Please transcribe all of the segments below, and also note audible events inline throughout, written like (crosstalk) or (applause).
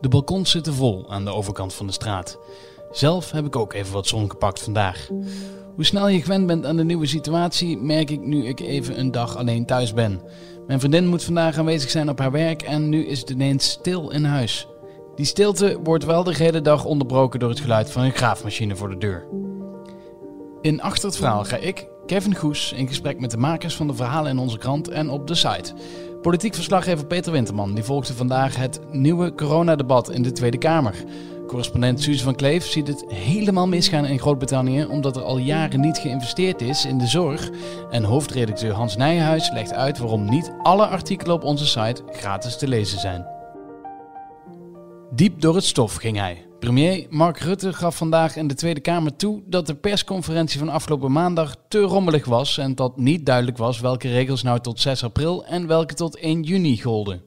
De balkons zitten vol aan de overkant van de straat. Zelf heb ik ook even wat zon gepakt vandaag. Hoe snel je gewend bent aan de nieuwe situatie, merk ik nu ik even een dag alleen thuis ben. Mijn vriendin moet vandaag aanwezig zijn op haar werk en nu is het ineens stil in huis. Die stilte wordt wel de hele dag onderbroken door het geluid van een graafmachine voor de deur. In Achter het Verhaal ga ik, Kevin Goes, in gesprek met de makers van de verhalen in onze krant en op de site. Politiek verslaggever Peter Winterman die volgde vandaag het nieuwe coronadebat in de Tweede Kamer. Correspondent Suze van Kleef ziet het helemaal misgaan in Groot-Brittannië omdat er al jaren niet geïnvesteerd is in de zorg. En hoofdredacteur Hans Nijenhuis legt uit waarom niet alle artikelen op onze site gratis te lezen zijn. Diep door het stof ging hij. Premier Mark Rutte gaf vandaag in de Tweede Kamer toe dat de persconferentie van afgelopen maandag te rommelig was en dat niet duidelijk was welke regels nou tot 6 april en welke tot 1 juni golden.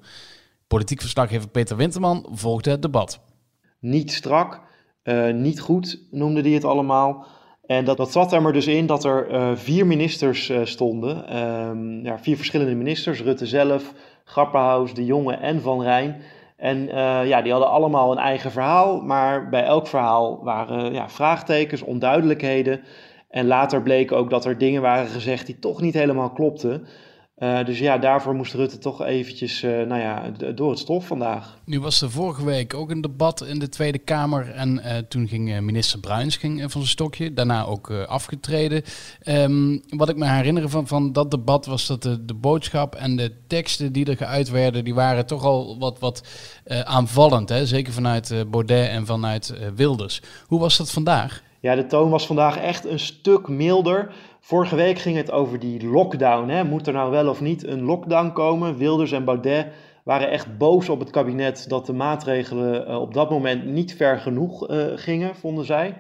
Politiek verslaggever Peter Winterman volgde het debat. Niet strak, uh, niet goed noemde hij het allemaal. En dat, dat zat er maar dus in dat er uh, vier ministers uh, stonden. Um, ja, vier verschillende ministers, Rutte zelf, Grapperhaus, De Jonge en Van Rijn. En uh, ja, die hadden allemaal een eigen verhaal, maar bij elk verhaal waren ja, vraagtekens, onduidelijkheden. En later bleek ook dat er dingen waren gezegd die toch niet helemaal klopten. Uh, dus ja, daarvoor moest Rutte toch eventjes uh, nou ja, door het stof vandaag. Nu was er vorige week ook een debat in de Tweede Kamer. En uh, toen ging minister Bruins ging, van zijn stokje. Daarna ook afgetreden. Um, wat ik me herinner van, van dat debat was dat de, de boodschap en de teksten die er geuit werden... die waren toch al wat, wat aanvallend. Hè? Zeker vanuit Baudet en vanuit Wilders. Hoe was dat vandaag? Ja, de toon was vandaag echt een stuk milder... Vorige week ging het over die lockdown. Hè? Moet er nou wel of niet een lockdown komen? Wilders en Baudet waren echt boos op het kabinet dat de maatregelen uh, op dat moment niet ver genoeg uh, gingen, vonden zij.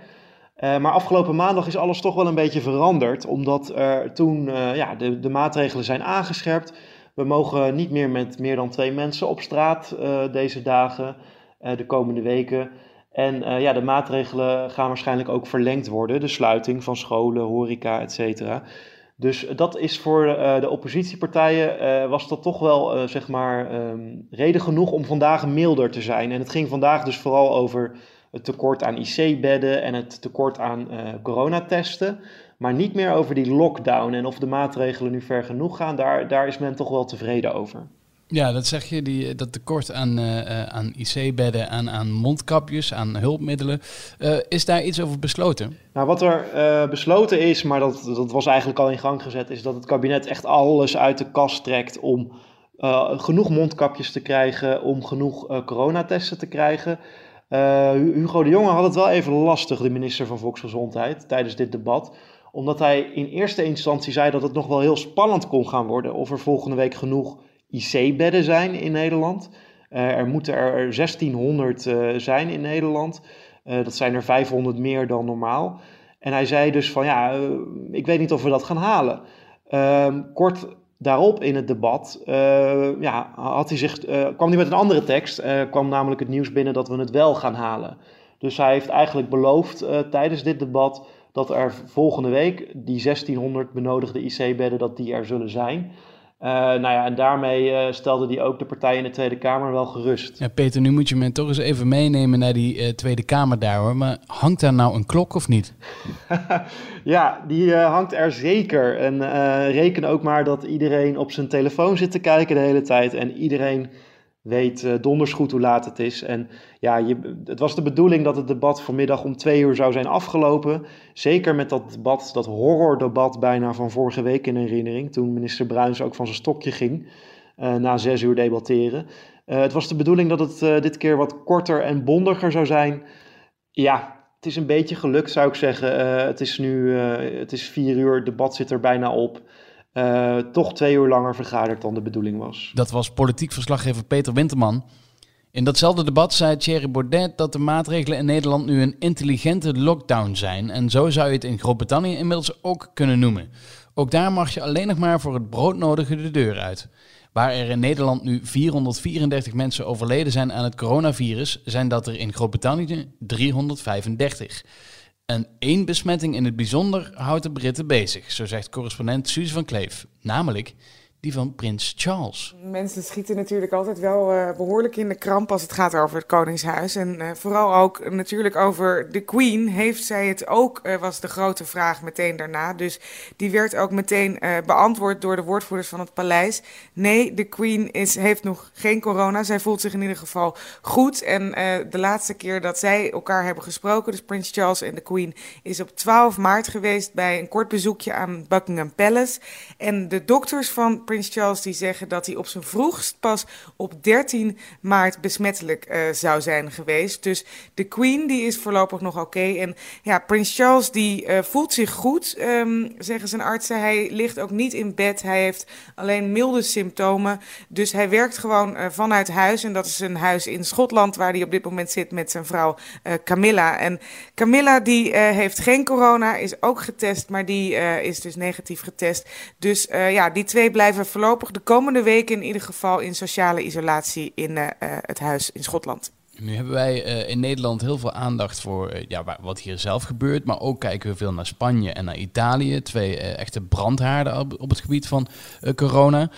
Uh, maar afgelopen maandag is alles toch wel een beetje veranderd, omdat toen ja, de, de, maatregelen zijn aangescherpt. We mogen niet meer met meer dan twee mensen op straat deze dagen, de komende weken. En uh, ja, de maatregelen gaan waarschijnlijk ook verlengd worden. De sluiting van scholen, horeca, et cetera. Dus dat is voor uh, de oppositiepartijen, uh, was dat toch wel, zeg maar, um, reden genoeg om vandaag milder te zijn. En het ging vandaag dus vooral over het tekort aan IC-bedden en het tekort aan coronatesten. Maar niet meer over die lockdown en of de maatregelen nu ver genoeg gaan. Daar, daar is men toch wel tevreden over. Ja, dat zeg je, die, dat tekort aan, uh, aan IC-bedden, aan, aan mondkapjes, aan hulpmiddelen. Is daar iets over besloten? Nou, wat er besloten is, maar dat, dat was eigenlijk al in gang gezet, is dat het kabinet echt alles uit de kast trekt om genoeg mondkapjes te krijgen, om genoeg coronatesten te krijgen. Hugo de Jonge had het wel even lastig, de minister van Volksgezondheid, tijdens dit debat omdat hij in eerste instantie zei dat het nog wel heel spannend kon gaan worden of er volgende week genoeg IC-bedden zijn in Nederland. Uh, er moeten er 1600 uh, eh, zijn in Nederland. Uh, dat zijn er 500 meer dan normaal. En hij zei dus van ja, ik weet niet of we dat gaan halen. Ehm, kort daarop in het debat ja, had hij zich, kwam hij met een andere tekst. kwam namelijk het nieuws binnen dat we het wel gaan halen. Dus hij heeft eigenlijk beloofd tijdens dit debat dat er volgende week die 1600 benodigde IC-bedden dat die er zullen zijn. Uh, nou ja, en daarmee uh, stelde hij ook de partijen in de Tweede Kamer wel gerust. Ja, Peter, nu moet je me toch eens even meenemen naar die uh, Tweede Kamer daar hoor. Maar hangt daar nou een klok of niet? (laughs) ja, die hangt er zeker. En reken ook maar dat iedereen op zijn telefoon zit te kijken de hele tijd. En iedereen weet uh, donders goed hoe laat het is. En ja, je, het was de bedoeling dat het debat vanmiddag om twee uur zou zijn afgelopen. Zeker met dat debat, dat horrordebat bijna van vorige week in herinnering. Toen minister Bruins ook van zijn stokje ging uh, na zes uur debatteren. Uh, het was de bedoeling dat het dit keer wat korter en bondiger zou zijn. Ja, het is een beetje gelukt zou ik zeggen. het is nu het is vier uur, het debat zit er bijna op. Uh, toch twee uur langer vergaderd dan de bedoeling was. Dat was politiek verslaggever Peter Winterman. In datzelfde debat zei Thierry Baudet dat de maatregelen in Nederland nu een intelligente lockdown zijn. En zo zou je het in Groot-Brittannië inmiddels ook kunnen noemen. Ook daar mag je alleen nog maar voor het broodnodige de deur uit. Waar er in Nederland nu 434 mensen overleden zijn aan het coronavirus, zijn dat er in Groot-Brittannië 335. En één besmetting in het bijzonder houdt de Britten bezig, zo zegt correspondent Suze van Kleef. Namelijk die van prins Charles. Mensen schieten natuurlijk altijd wel uh, behoorlijk in de kramp als het gaat over het Koningshuis. En uh, vooral ook natuurlijk over de Queen. Heeft zij het ook, uh, was de grote vraag meteen daarna. Dus die werd ook meteen beantwoord door de woordvoerders van het paleis. Nee, de Queen is, heeft nog geen corona. Zij voelt zich in ieder geval goed. En de laatste keer dat zij elkaar hebben gesproken, dus Prins Charles en de Queen, is op 12 maart geweest bij een kort bezoekje aan Buckingham Palace. En de dokters van Prins Charles die zeggen dat hij op zijn vroegst pas op 13 maart besmettelijk uh, zou zijn geweest. Dus de Queen die is voorlopig nog oké. En ja, Prins Charles die uh, voelt zich goed, um, zeggen zijn artsen. Hij ligt ook niet in bed. Hij heeft alleen milde symptomen. Dus hij werkt gewoon uh, vanuit huis. En dat is een huis in Schotland waar hij op dit moment zit met zijn vrouw Camilla. En Camilla die heeft geen corona, is ook getest, maar die is dus negatief getest. Dus ja, die twee blijven voorlopig de komende weken in ieder geval in sociale isolatie in uh, het huis in Schotland. Nu hebben wij uh, in Nederland heel veel aandacht voor ja, wat hier zelf gebeurt. Maar ook kijken we veel naar Spanje en naar Italië. Twee echte brandhaarden op, op het gebied van corona.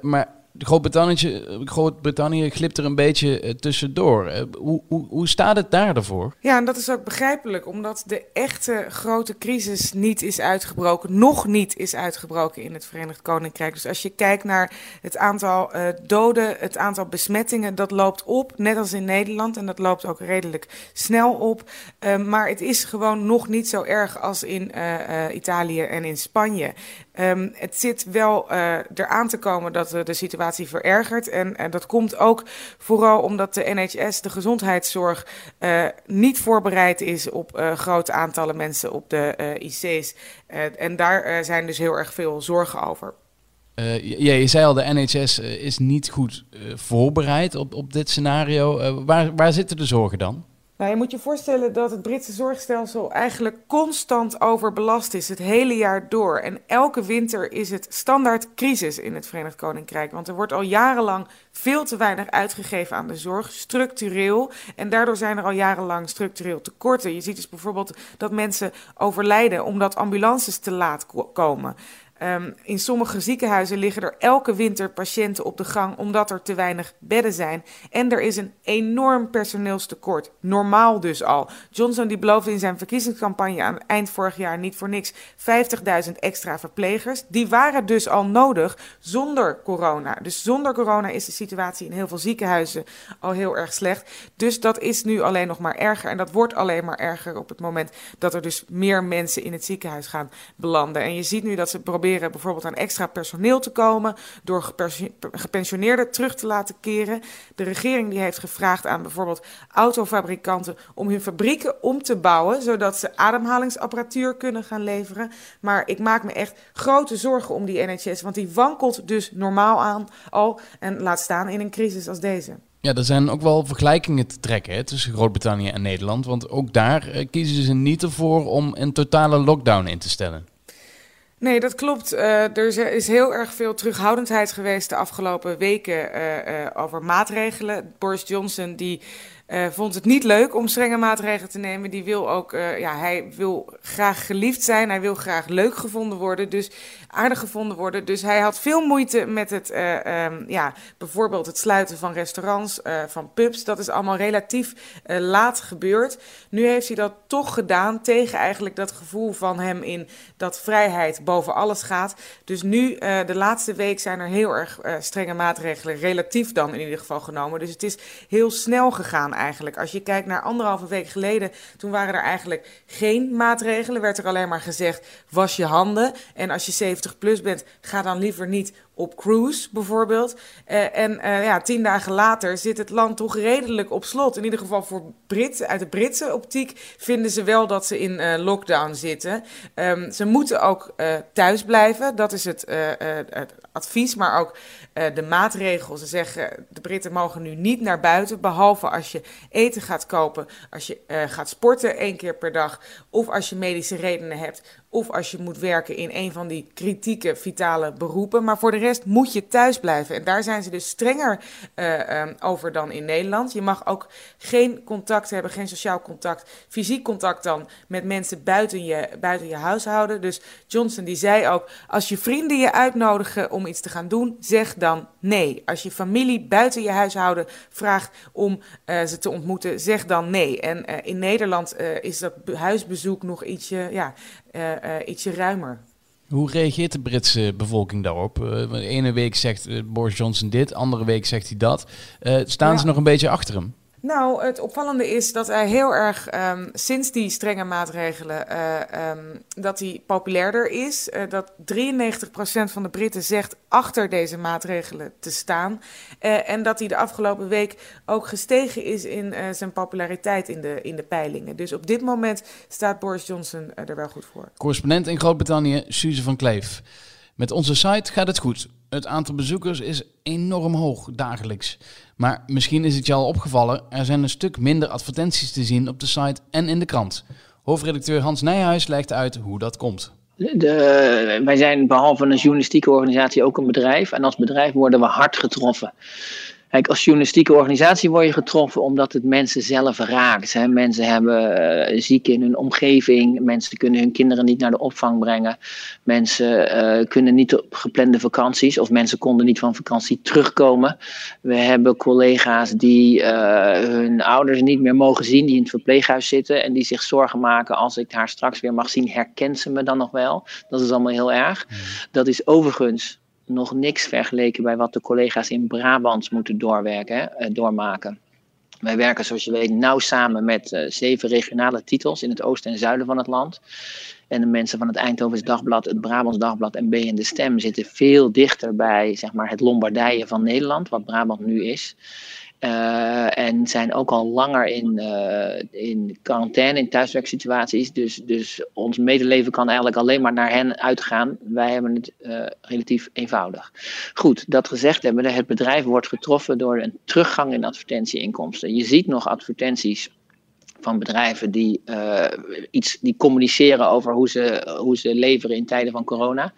maar Groot-Brittannië Groot glipt er een beetje uh, tussendoor. Uh, hoe, hoe, hoe staat het daar ervoor? Ja, en dat is ook begrijpelijk, omdat de echte grote crisis niet is uitgebroken, nog niet is uitgebroken in het Verenigd Koninkrijk. Dus als je kijkt naar het aantal uh, doden, het aantal besmettingen, dat loopt op, net als in Nederland. En dat loopt ook redelijk snel op. maar het is gewoon nog niet zo erg als in Italië en in Spanje. Um, het zit wel uh, eraan te komen dat uh, de situatie verergert. En dat komt ook vooral omdat de NHS, de gezondheidszorg, niet voorbereid is op grote aantallen mensen op de IC's. en daar zijn dus heel erg veel zorgen over. ja, je zei al, de NHS is niet goed voorbereid op, op dit scenario. waar, waar zitten de zorgen dan? Nou, je moet je voorstellen dat het Britse zorgstelsel eigenlijk constant overbelast is, het hele jaar door. En elke winter is het standaard crisis in het Verenigd Koninkrijk. Want er wordt al jarenlang veel te weinig uitgegeven aan de zorg, structureel. En daardoor zijn er al jarenlang structureel tekorten. Je ziet dus bijvoorbeeld dat mensen overlijden omdat ambulances te laat komen. Um, in sommige ziekenhuizen liggen er elke winter patiënten op de gang omdat er te weinig bedden zijn. En er is een enorm personeelstekort. Normaal dus al. Johnson die beloofde in zijn verkiezingscampagne aan eind vorig jaar niet voor niks 50.000 extra verplegers. Die waren dus al nodig zonder corona. Dus zonder corona is de situatie in heel veel ziekenhuizen al heel erg slecht. Dus dat is nu alleen nog maar erger. En dat wordt alleen maar erger op het moment dat er dus meer mensen in het ziekenhuis gaan belanden. En je ziet nu dat ze proberen bijvoorbeeld aan extra personeel te komen, door gepensioneerden terug te laten keren. De regering die heeft gevraagd aan bijvoorbeeld autofabrikanten om hun fabrieken om te bouwen, zodat ze ademhalingsapparatuur kunnen gaan leveren. Maar ik maak me echt grote zorgen om die NHS, want die wankelt dus normaal aan al en laat staan in een crisis als deze. Ja, er zijn ook wel vergelijkingen te trekken hè, tussen Groot-Brittannië en Nederland. Want ook daar eh, kiezen ze niet ervoor om een totale lockdown in te stellen. Nee, dat klopt. Uh, er is heel erg veel terughoudendheid geweest de afgelopen weken uh, uh, over maatregelen. Boris Johnson die uh, vond het niet leuk om strenge maatregelen te nemen. Die wil ook, uh, ja, hij wil graag geliefd zijn. Hij wil graag leuk gevonden worden. Dus aardig gevonden worden. Dus hij had veel moeite met het, uh, um, ja, bijvoorbeeld het sluiten van restaurants, van pubs. Dat is allemaal relatief laat gebeurd. Nu heeft hij dat toch gedaan tegen eigenlijk dat gevoel van hem in dat vrijheid boven alles gaat. Dus nu, de laatste week, zijn er heel erg strenge maatregelen, relatief dan in ieder geval genomen. Dus het is heel snel gegaan eigenlijk. Als je kijkt naar anderhalve week geleden, toen waren er eigenlijk geen maatregelen. Werd er alleen maar gezegd, was je handen. En als je 70 plus bent, ga dan liever niet op cruise bijvoorbeeld. Uh, en uh, ja, tien dagen later zit het land toch redelijk op slot. In ieder geval voor Brit, uit de Britse optiek vinden ze wel dat ze in uh, lockdown zitten. Um, ze moeten ook thuis blijven, dat is het, het advies, maar ook de maatregels. Ze zeggen, de Britten mogen nu niet naar buiten, behalve als je eten gaat kopen, als je gaat sporten één keer per dag, of als je medische redenen hebt of als je moet werken in een van die kritieke, vitale beroepen. Maar voor de rest moet je thuis blijven. En daar zijn ze dus strenger uh, over dan in Nederland. Je mag ook geen contact hebben, geen sociaal contact, fysiek contact dan met mensen buiten je, buiten je huishouden. Dus Johnson die zei ook, als je vrienden je uitnodigen om iets te gaan doen, zeg dan nee. Als je familie buiten je huishouden vraagt om uh, ze te ontmoeten, zeg dan nee. En uh, in Nederland is dat huisbezoek nog ietsje, ja, ietsje ruimer. Hoe reageert de Britse bevolking daarop? de ene week zegt Boris Johnson dit, andere week zegt hij dat. staan ja. ze nog een beetje achter hem? Nou, het opvallende is dat hij heel erg um, sinds die strenge maatregelen uh, um, dat hij populairder is. Uh, dat 93% van de Britten zegt achter deze maatregelen te staan. Uh, en dat hij de afgelopen week ook gestegen is in zijn populariteit in de, in de peilingen. Dus op dit moment staat Boris Johnson er wel goed voor. Correspondent in Groot-Brittannië, Suze van Kleef. Met onze site gaat het goed. Het aantal bezoekers is enorm hoog dagelijks. Maar misschien is het je al opgevallen, er zijn een stuk minder advertenties te zien op de site en in de krant. Hoofdredacteur Hans Nijhuis legt uit hoe dat komt. De, wij zijn behalve een journalistieke organisatie ook een bedrijf. En als bedrijf worden we hard getroffen. Kijk, als journalistieke organisatie word je getroffen omdat het mensen zelf raakt. Hè. Mensen hebben uh, zieken in hun omgeving, mensen kunnen hun kinderen niet naar de opvang brengen, mensen uh, kunnen niet op geplande vakanties of mensen konden niet van vakantie terugkomen. We hebben collega's die uh, hun ouders niet meer mogen zien, die in het verpleeghuis zitten en die zich zorgen maken als ik haar straks weer mag zien, herkent ze me dan nog wel? Dat is allemaal heel erg. Dat is overigens nog niks vergeleken bij wat de collega's in Brabant moeten doorwerken, hè, eh, doormaken. Wij werken, zoals je weet, nauw samen met uh, zeven regionale titels in het oosten en zuiden van het land. En de mensen van het Eindhovens Dagblad, het Brabants Dagblad en B en de Stem zitten veel dichter bij zeg maar, het Lombardije van Nederland, wat Brabant nu is. Uh, en zijn ook al langer in, uh, in quarantaine, in thuiswerksituaties. Dus, dus ons medeleven kan eigenlijk alleen maar naar hen uitgaan. Wij hebben het uh, relatief eenvoudig. Goed, dat gezegd hebben, het bedrijf wordt getroffen door een teruggang in advertentieinkomsten. Je ziet nog advertenties van bedrijven die, uh, iets, die communiceren over hoe ze, hoe ze leveren in tijden van corona.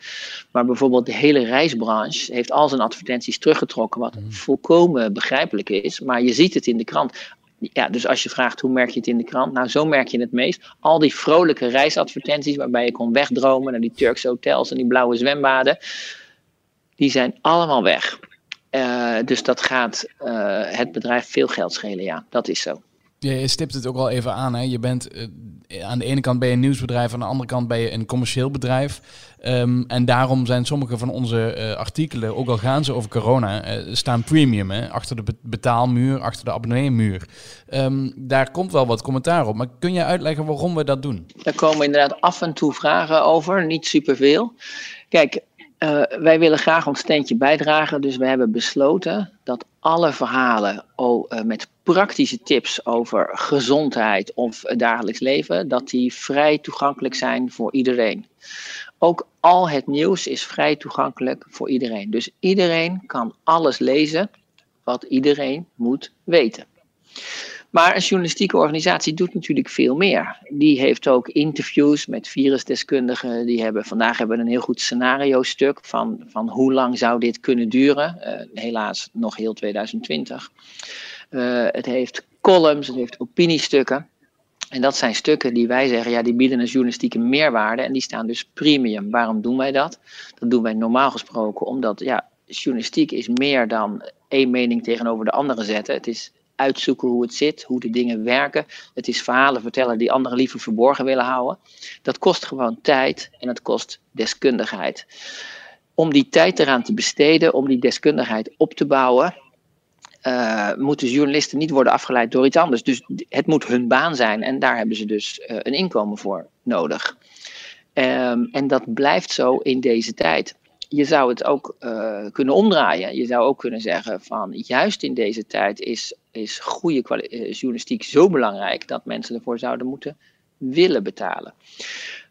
Maar bijvoorbeeld de hele reisbranche heeft al zijn advertenties teruggetrokken, wat mm. volkomen begrijpelijk is. Maar je ziet het in de krant. Ja, dus als je vraagt hoe merk je het in de krant, nou zo merk je het meest. Al die vrolijke reisadvertenties waarbij je kon wegdromen naar die Turkse hotels en die blauwe zwembaden, die zijn allemaal weg. Uh, dus dat gaat uh, het bedrijf veel geld schelen, ja, dat is zo. Je stipt het ook al even aan. Hè? Je bent uh, aan de ene kant ben je een nieuwsbedrijf, aan de andere kant ben je een commercieel bedrijf. Um, en daarom zijn sommige van onze uh, artikelen, ook al gaan ze over corona, uh, staan premium. Hè? Achter de betaalmuur, achter de abonneemuur. Um, daar komt wel wat commentaar op. Maar kun je uitleggen waarom we dat doen? Daar komen inderdaad af en toe vragen over, niet superveel. Kijk, wij willen graag ons steentje bijdragen, dus we hebben besloten dat alle verhalen oh, uh, met praktische tips over gezondheid of dagelijks leven, dat die vrij toegankelijk zijn voor iedereen. Ook al het nieuws is vrij toegankelijk voor iedereen. Dus iedereen kan alles lezen wat iedereen moet weten. Maar een journalistieke organisatie doet natuurlijk veel meer. Die heeft ook interviews met virusdeskundigen. Die hebben, vandaag hebben we een heel goed scenario-stuk van, van hoe lang zou dit kunnen duren. Uh, helaas nog heel 2020. Uh, het heeft columns, het heeft opiniestukken. En dat zijn stukken die wij zeggen, ja, die bieden een journalistieke meerwaarde en die staan dus premium. Waarom doen wij dat? Dat doen wij normaal gesproken omdat, ja, journalistiek is meer dan één mening tegenover de andere zetten. Het is uitzoeken hoe het zit, hoe de dingen werken. Het is verhalen vertellen die anderen liever verborgen willen houden. Dat kost gewoon tijd en het kost deskundigheid. Om die tijd eraan te besteden, om die deskundigheid op te bouwen, uh, moeten journalisten niet worden afgeleid door iets anders. Dus het moet hun baan zijn en daar hebben ze dus uh, een inkomen voor nodig. Um, en dat blijft zo in deze tijd. Je zou het ook uh, kunnen omdraaien. Je zou ook kunnen zeggen van juist in deze tijd is, is goede journalistiek zo belangrijk dat mensen ervoor zouden moeten willen betalen.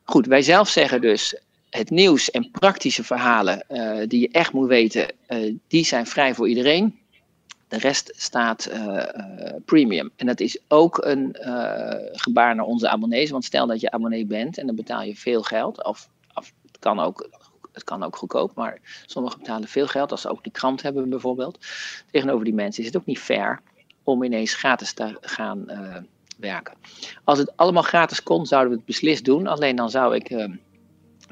Goed, wij zelf zeggen dus het nieuws en praktische verhalen die je echt moet weten, die zijn vrij voor iedereen. De rest staat premium. En dat is ook een gebaar naar onze abonnees. Want stel dat je abonnee bent en dan betaal je veel geld. Of, of het kan ook het kan ook goedkoop, maar sommigen betalen veel geld als ze ook die krant hebben bijvoorbeeld. Tegenover die mensen is het ook niet fair om ineens gratis te gaan werken. Als het allemaal gratis kon, zouden we het beslist doen. Alleen dan zou ik.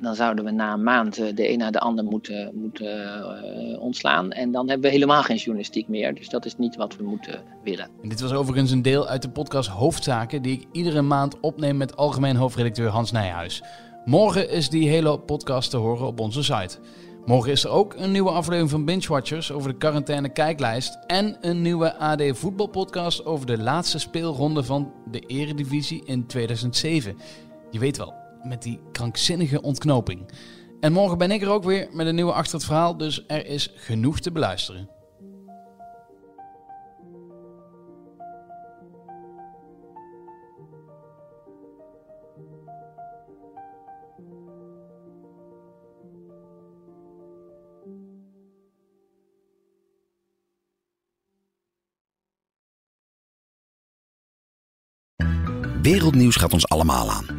Dan zouden we na een maand uh, de een naar de ander moeten, moeten ontslaan. En dan hebben we helemaal geen journalistiek meer. Dus dat is niet wat we moeten willen. En dit was overigens een deel uit de podcast Hoofdzaken, die ik iedere maand opneem met algemeen hoofdredacteur Hans Nijhuis. Morgen is die hele podcast te horen op onze site. Morgen is er ook een nieuwe aflevering van Binge Watchers over de quarantaine kijklijst. En een nieuwe AD voetbalpodcast over de laatste speelronde van de Eredivisie in 2007. Je weet wel, met die krankzinnige ontknoping. En morgen ben ik er ook weer met een nieuwe Achter het Verhaal, dus er is genoeg te beluisteren. Wereldnieuws gaat ons allemaal aan.